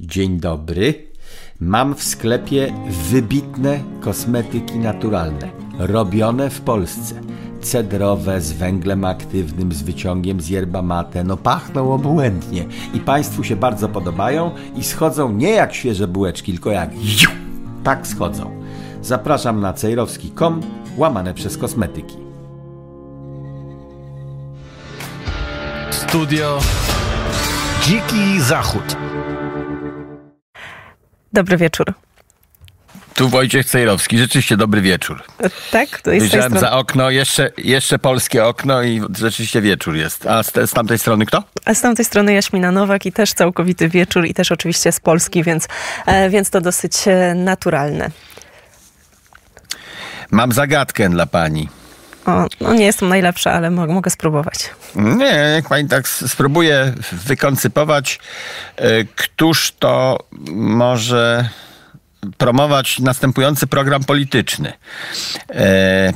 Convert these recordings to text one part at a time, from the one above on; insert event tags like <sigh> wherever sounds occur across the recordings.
Dzień dobry. Mam w sklepie wybitne kosmetyki naturalne, robione w Polsce. Cedrowe, z węglem aktywnym, z wyciągiem z yerba mate. No pachną obłędnie i Państwu się bardzo podobają i schodzą nie jak świeże bułeczki, tylko jak jiu, tak schodzą. Zapraszam na cejrowski.com łamane przez kosmetyki. Studio Dziki Zachód. Dobry wieczór. Tu Wojciech Cejrowski. Rzeczywiście dobry wieczór. Tak? To jest Wyjrzałem za okno, jeszcze, jeszcze polskie okno i rzeczywiście wieczór jest. A z, te, z tamtej strony kto? A z tamtej strony Jaśmina Nowak i też całkowity wieczór i też oczywiście z Polski, więc, e, więc to dosyć e, naturalne. Mam zagadkę dla pani. O, no nie jestem najlepsza, ale mo- mogę spróbować. Nie, jak pani tak spróbuje wykoncypować, y, któż to może promować następujący program polityczny. E,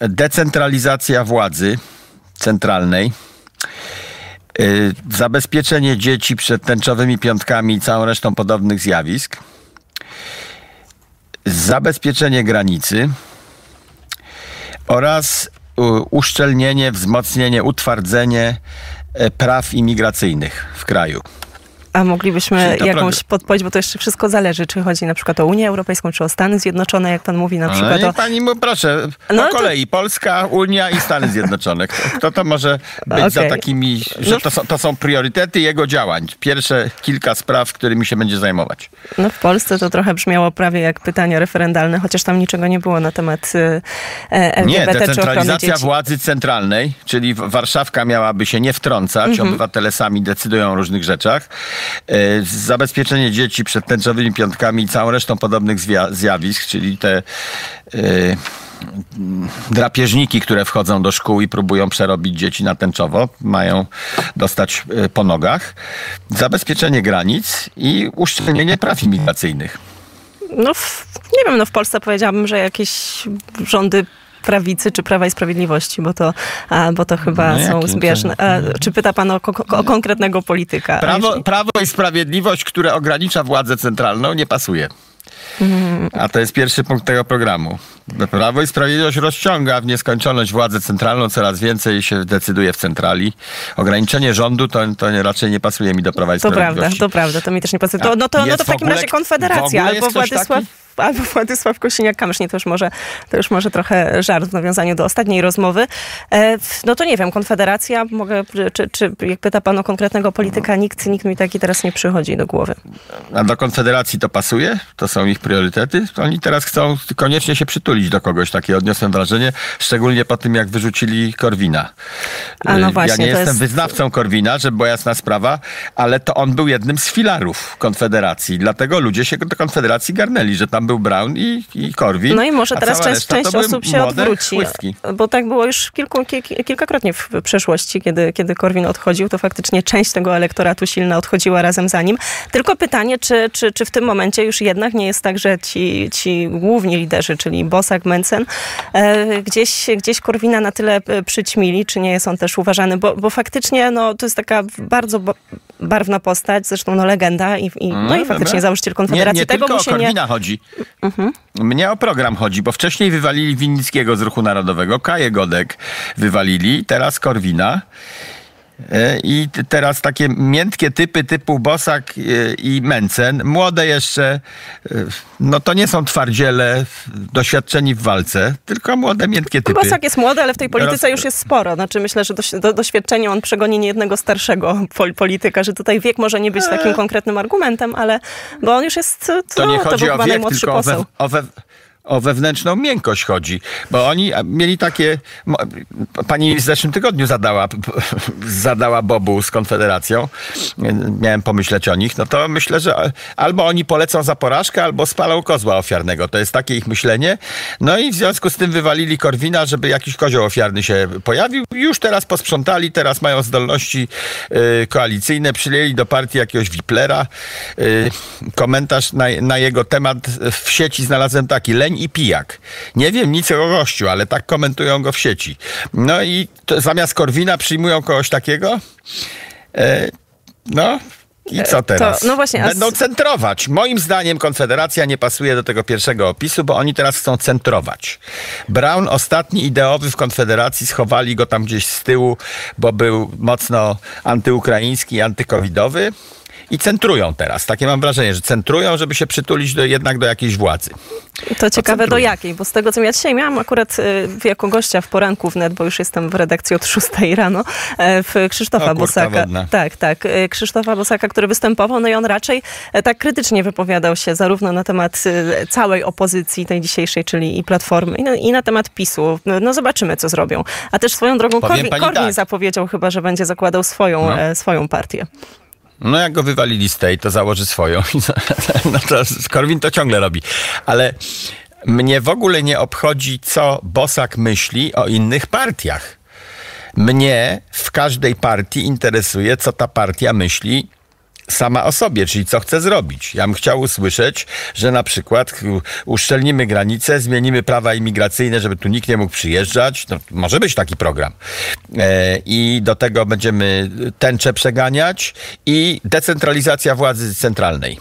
Decentralizacja władzy centralnej, y, zabezpieczenie dzieci przed tęczowymi piątkami i całą resztą podobnych zjawisk, zabezpieczenie granicy oraz uszczelnienie, wzmocnienie, utwardzenie e, praw imigracyjnych w kraju. A moglibyśmy to jakąś podpowiedź, bo to jeszcze wszystko zależy, czy chodzi na przykład o Unię Europejską, czy o Stany Zjednoczone, jak pan mówi na No przykład i o... pani mu proszę, No po to- kolei Polska, Unia i Stany Zjednoczone. Kto, kto to może być za Okej. takimi, że No. to są, to są priorytety jego działań? Pierwsze kilka spraw, którymi się będzie zajmować. No w Polsce to trochę brzmiało prawie jak pytania referendalne, chociaż tam niczego nie było na temat e, e, Nie, LGBT ochrony decentralizacja władzy centralnej, czyli Warszawka miałaby się nie wtrącać, Mhm. obywatele sami decydują o różnych rzeczach. E, Zabezpieczenie dzieci przed tęczowymi piątkami i całą resztą podobnych zjawisk, czyli te e, drapieżniki, które wchodzą do szkół i próbują przerobić dzieci na tęczowo, mają dostać e, po nogach. Zabezpieczenie granic i uszczelnienie praw imigracyjnych. No, w, nie wiem, no w Polsce powiedziałabym, że jakieś rządy prawicy czy Prawa i Sprawiedliwości, bo to, a, bo to chyba No są zbieżne. A, czy pyta pan o, o konkretnego polityka? Prawo, jeśli- prawo i sprawiedliwość, które ogranicza władzę centralną, nie pasuje. A to jest pierwszy punkt tego programu. Prawo i Sprawiedliwość rozciąga w nieskończoność władzę centralną, coraz więcej się decyduje w centrali. Ograniczenie rządu to, to raczej nie pasuje mi do Prawa i To prawda, Sprawiedliwości. to prawda, to mi też nie pasuje. To, no, to, no to w w takim ogóle- razie Konfederacja albo Władysław, taki? Albo Władysław Kosiniak-Kamysz. Nie, to już, może, to już może trochę żart w nawiązaniu do ostatniej rozmowy. E, no to nie wiem, Konfederacja, mogę, czy, czy jak pyta pan o konkretnego polityka, nikt, nikt mi taki teraz nie przychodzi do głowy. A do Konfederacji to pasuje? To są ich priorytety? Oni teraz chcą koniecznie się przytulić do kogoś, takie odniosłem wrażenie, szczególnie po tym, jak wyrzucili Korwina. A no Y, właśnie, ja nie jestem jest- wyznawcą Korwina, żeby była jasna sprawa, ale to on był jednym z filarów Konfederacji. Dlatego ludzie się do Konfederacji garnęli, że tam był Brown i, i Korwin. No i może teraz część, część osób się odwróci. chłystki. Bo tak było już kilku, ki- kilkakrotnie w przeszłości, kiedy, kiedy Korwin odchodził, to faktycznie część tego elektoratu silna odchodziła razem za nim. Tylko pytanie, czy, czy, czy w tym momencie już jednak nie jest tak, że ci, ci główni liderzy, czyli Bosak, Mencen, e, gdzieś, gdzieś Korwina na tyle e, przyćmili, czy nie jest on też uważany, bo, bo faktycznie no, to jest taka bardzo barwna postać, zresztą no, legenda i, i, no i faktycznie dobra. założyciel Konfederacji. Nie, nie Tego tylko mu o się nie... Mhm. Korwina chodzi. Mnie o program chodzi, bo wcześniej wywalili Winnickiego z Ruchu Narodowego, Kaję Godek wywalili, teraz Korwina. E, I teraz takie miętkie typy typu Bosak e, i Mencen, młode jeszcze, e, no to nie są twardziele doświadczeni w walce, tylko młode, miętkie typy. Bosak jest młody, ale w tej polityce Roz- już jest sporo. Znaczy myślę, że doś, do, doświadczenie on przegoni niejednego starszego <laughs> pol, polityka, że tutaj wiek może nie być takim konkretnym argumentem, ale bo on już jest, to. To nie to chodzi był o wiek, tylko o, poseł. we, o, we, o wewnętrzną miękkość chodzi. Bo oni mieli takie... Pani w zeszłym tygodniu zadała, zadała Bobu z Konfederacją. Miałem pomyśleć o nich. No to myślę, że albo oni polecą za porażkę, albo spalą kozła ofiarnego. To jest takie ich myślenie. No i w związku z tym wywalili Korwina, żeby jakiś kozioł ofiarny się pojawił. Już teraz posprzątali, teraz mają zdolności y, koalicyjne. Przyjęli do partii jakiegoś Wiplera. Y, komentarz na, na jego temat w sieci znalazłem taki. Leń i pijak. Nie wiem nic o gościu, ale tak komentują go w sieci. No i zamiast Korwina przyjmują kogoś takiego. E, no, I co teraz? To, no właśnie, Będą a... centrować. Moim zdaniem Konfederacja nie pasuje do tego pierwszego opisu, bo oni teraz chcą centrować. Brown, ostatni ideowy w Konfederacji, schowali go tam gdzieś z tyłu, bo był mocno antyukraiński, antykowidowy i centrują teraz. Takie mam wrażenie, że centrują, żeby się przytulić do, jednak do jakiejś władzy. To ciekawe do jakiej, bo z tego co ja dzisiaj miałam akurat y, jako gościa w poranku wnet, bo już jestem w redakcji od <laughs> 6 rano, e, w Krzysztofa o, Bosaka. Wodna. Tak, tak. E, Krzysztofa Bosaka, który występował, no i on raczej e, tak krytycznie wypowiadał się zarówno na temat całej opozycji tej dzisiejszej, czyli i Platformy, i na, i na temat PiSu. No, no, zobaczymy, co zrobią. A też swoją drogą Korwin, Korwin tak. zapowiedział chyba, że będzie zakładał swoją, no. swoją partię. No jak go wywalili z tej, to założy swoją. <laughs> No to Korwin to ciągle robi. Ale mnie w ogóle nie obchodzi, co Bosak myśli o innych partiach. Mnie w każdej partii interesuje, co ta partia myśli sama o sobie, czyli co chce zrobić. Ja bym chciał usłyszeć, że na przykład uszczelnimy granice, zmienimy prawa imigracyjne, żeby tu nikt nie mógł przyjeżdżać. No, może być taki program. E, I do tego będziemy tęcze przeganiać i decentralizacja władzy centralnej.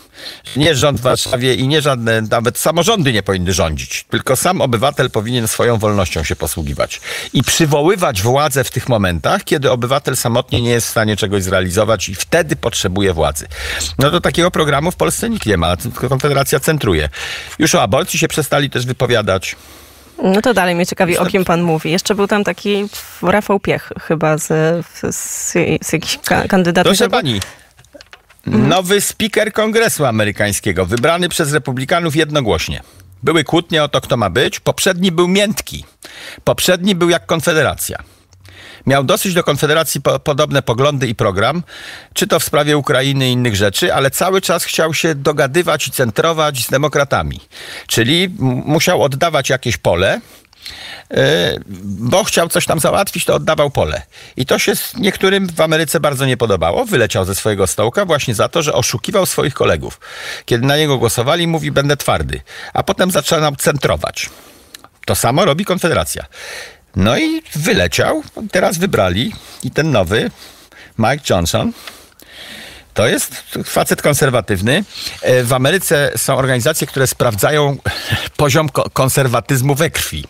Nie rząd w Warszawie i nie żadne, nawet samorządy nie powinny rządzić, tylko sam obywatel powinien swoją wolnością się posługiwać i przywoływać władzę w tych momentach, kiedy obywatel samotnie nie jest w stanie czegoś zrealizować i wtedy potrzebuje władzy. No to takiego programu w Polsce nikt nie ma, tylko Konfederacja centruje. Już o aborcji się przestali też wypowiadać. No to dalej mnie ciekawi, o kim pan mówi. Jeszcze był tam taki Rafał Piech chyba z, z, z jakichś kandydatów. Proszę pani, Nowy speaker Kongresu Amerykańskiego, wybrany przez Republikanów jednogłośnie. Były kłótnie o to, kto ma być. Poprzedni był miętki. Poprzedni był jak Konfederacja. Miał dosyć do Konfederacji po, podobne poglądy i program, czy to w sprawie Ukrainy i innych rzeczy, ale cały czas chciał się dogadywać i centrować z demokratami. Czyli musiał oddawać jakieś pole, e, bo chciał coś tam załatwić, to oddawał pole. I to się niektórym w Ameryce bardzo nie podobało. Wyleciał ze swojego stołka właśnie za to, że oszukiwał swoich kolegów. Kiedy na niego głosowali, mówi, będę twardy. A potem zaczynał centrować. To samo robi Konfederacja. No i wyleciał. Teraz wybrali i ten nowy, Mike Johnson, to jest facet konserwatywny. E, w Ameryce są organizacje, które sprawdzają poziom konserwatyzmu we krwi.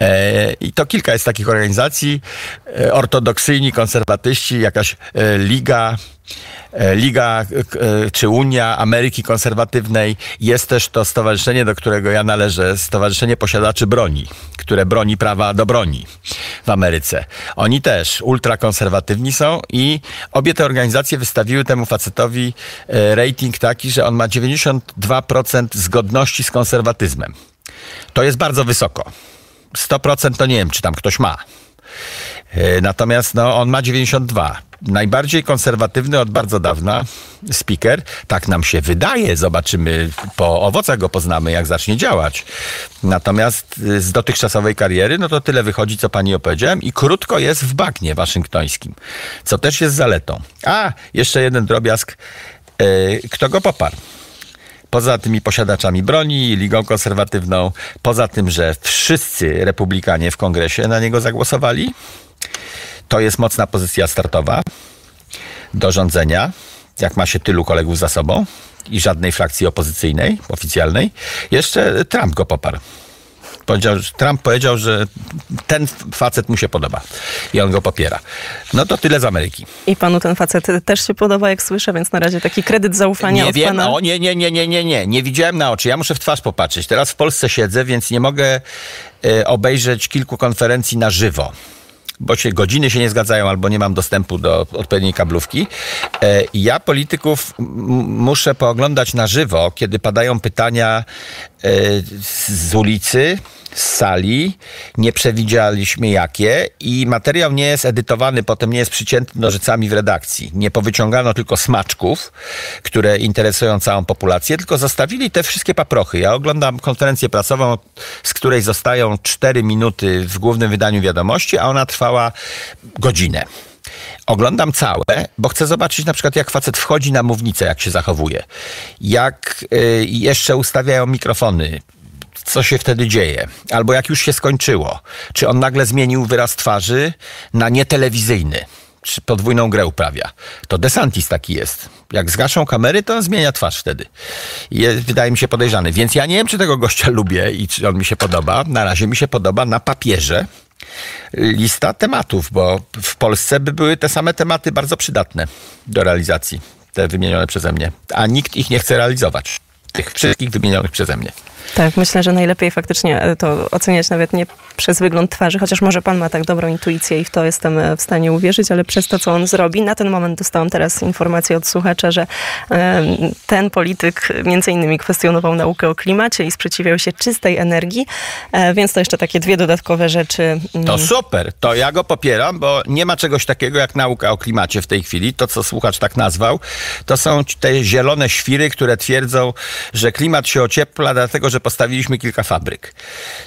E, I to kilka jest takich organizacji. E, ortodoksyjni konserwatyści, jakaś liga Liga czy Unia Ameryki Konserwatywnej. Jest też to stowarzyszenie, do którego ja należę, Stowarzyszenie Posiadaczy Broni, które broni prawa do broni w Ameryce. Oni też ultrakonserwatywni są i obie te organizacje wystawiły temu facetowi rating taki, że on ma 92% zgodności z konserwatyzmem. To jest bardzo wysoko. 100% to nie wiem, czy tam ktoś ma. E, natomiast no, on ma 92. Najbardziej konserwatywny od bardzo dawna speaker. Tak nam się wydaje. Zobaczymy, po owocach go poznamy, jak zacznie działać. Natomiast y, z dotychczasowej kariery, no to tyle wychodzi, co pani opowiedziałem. I krótko jest w bagnie waszyngtońskim, co też jest zaletą. A, jeszcze jeden drobiazg. E, kto go poparł? poza tymi posiadaczami broni, Ligą Konserwatywną, poza tym, że wszyscy republikanie w kongresie na niego zagłosowali, to jest mocna pozycja startowa do rządzenia, jak ma się tylu kolegów za sobą i żadnej frakcji opozycyjnej, oficjalnej. Jeszcze Trump go poparł. Powiedział, Trump powiedział, że ten facet mu się podoba i on go popiera. No to tyle z Ameryki. I panu ten facet też się podoba, jak słyszę, więc na razie taki kredyt zaufania nie od wiem, pana... O, nie, nie, nie, nie, nie, nie. Nie widziałem na oczy. Ja muszę w twarz popatrzeć. Teraz w Polsce siedzę, więc nie mogę y, obejrzeć kilku konferencji na żywo bo się godziny się nie zgadzają albo nie mam dostępu do odpowiedniej kablówki. E, ja polityków muszę pooglądać na żywo, kiedy padają pytania e, z ulicy, z sali, nie przewidzieliśmy jakie i materiał nie jest edytowany, potem nie jest przycięty nożycami w redakcji. Nie powyciągano tylko smaczków, które interesują całą populację, tylko zostawili te wszystkie paprochy. Ja oglądam konferencję prasową, z której zostają 4 minuty w głównym wydaniu wiadomości, a ona trwała godzinę. Oglądam całe, bo chcę zobaczyć na przykład, jak facet wchodzi na mównicę, jak się zachowuje. Jak y, jeszcze ustawiają mikrofony, co się wtedy dzieje, albo jak już się skończyło, czy on nagle zmienił wyraz twarzy na nietelewizyjny czy podwójną grę uprawia. To Desantis taki jest. Jak zgaszą kamery, to zmienia twarz wtedy. Jest, wydaje mi się podejrzany. Więc ja nie wiem, czy tego gościa lubię i czy on mi się podoba. Na razie mi się podoba na papierze lista tematów, bo w Polsce by były te same tematy bardzo przydatne do realizacji, te wymienione przeze mnie. A nikt ich nie chce realizować. Tych wszystkich wymienionych przeze mnie. Tak, myślę, że najlepiej faktycznie e, to oceniać nawet nie przez wygląd twarzy, chociaż może pan ma tak dobrą intuicję i w to jestem e, w stanie uwierzyć, ale przez to, co on zrobi. Na ten moment dostałam teraz informację od słuchacza, że e, ten polityk między innymi kwestionował naukę o klimacie i sprzeciwiał się czystej energii, więc to jeszcze takie dwie dodatkowe rzeczy. To mm. super, to ja go popieram, bo nie ma czegoś takiego jak nauka o klimacie w tej chwili. To, co słuchacz tak nazwał, to są te zielone świry, które twierdzą, że klimat się ociepla, dlatego że postawiliśmy kilka fabryk.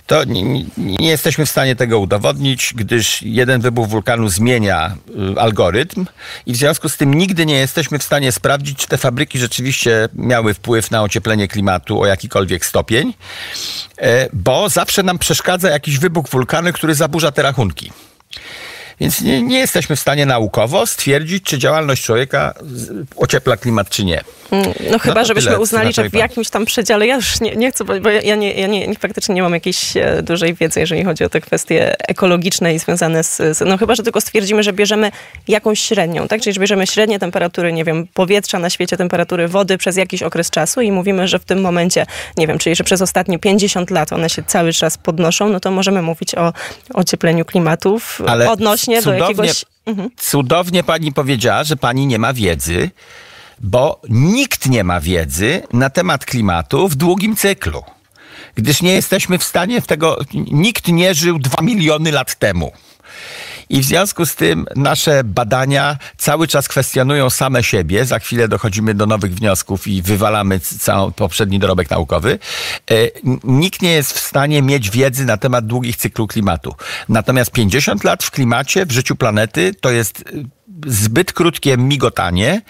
To nie, nie, jesteśmy w stanie tego udowodnić, gdyż jeden wybuch wulkanu zmienia y, algorytm i w związku z tym nigdy nie jesteśmy w stanie sprawdzić, czy te fabryki rzeczywiście miały wpływ na ocieplenie klimatu o jakikolwiek stopień, e, bo zawsze nam przeszkadza jakiś wybuch wulkanu, który zaburza te rachunki. Więc nie, nie, jesteśmy w stanie naukowo stwierdzić, czy działalność człowieka ociepla klimat, czy nie. Mm, no chyba, no żebyśmy tyle, uznali, że w jakimś tam przedziale, ja już nie, nie chcę, bo ja, nie, ja nie, faktycznie nie mam jakiejś e, dużej wiedzy, jeżeli chodzi o te kwestie ekologiczne i związane z, z, no chyba, że tylko stwierdzimy, że bierzemy jakąś średnią, tak? Czyli że bierzemy średnie temperatury, nie wiem, powietrza na świecie, temperatury wody przez jakiś okres czasu i mówimy, że w tym momencie, nie wiem, czyli że przez ostatnie 50 lat one się cały czas podnoszą, no to możemy mówić o ociepleniu klimatów Ale odnośnie do jakiegoś... Mhm. Cudownie pani powiedziała, że pani nie ma wiedzy, bo nikt nie ma wiedzy na temat klimatu w długim cyklu. Gdyż nie jesteśmy w stanie w tego, nikt nie żył dwa miliony lat temu. I w związku z tym nasze badania cały czas kwestionują same siebie. Za chwilę dochodzimy do nowych wniosków i wywalamy cały poprzedni dorobek naukowy. E, nikt nie jest w stanie mieć wiedzy na temat długich cyklu klimatu. Natomiast 50 lat w klimacie, w życiu planety to jest zbyt krótkie migotanie,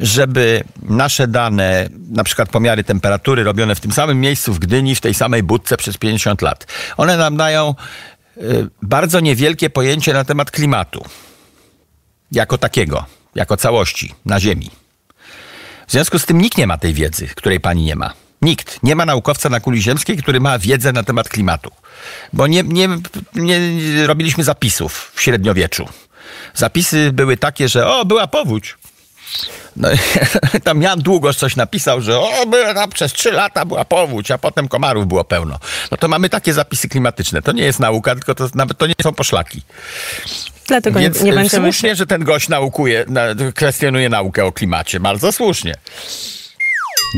żeby nasze dane, na przykład pomiary temperatury robione w tym samym miejscu w Gdyni, w tej samej budce przez 50 lat, one nam dają y, bardzo niewielkie pojęcie na temat klimatu. Jako takiego, jako całości na Ziemi. W związku z tym nikt nie ma tej wiedzy, której pani nie ma. Nikt. Nie ma naukowca na kuli ziemskiej, który ma wiedzę na temat klimatu. Bo nie, nie, nie robiliśmy zapisów w średniowieczu. Zapisy były takie, że o, była powódź. No, <laughs> tam Jan Długosz coś napisał, że o, była, przez trzy lata była powódź, a potem komarów było pełno. No to mamy takie zapisy klimatyczne. To nie jest nauka, tylko to nawet to nie są poszlaki. Dlatego Więc nie, nie będziemy... słusznie, że ten gość naukuje, kwestionuje naukę o klimacie. Bardzo słusznie.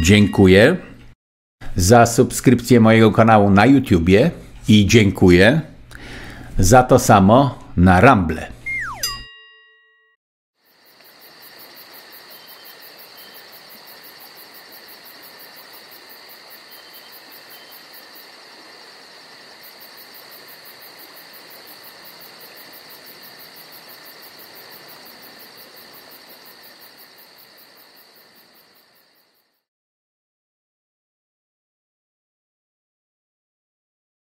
Dziękuję za subskrypcję mojego kanału na YouTubie i dziękuję za to samo na Ramble.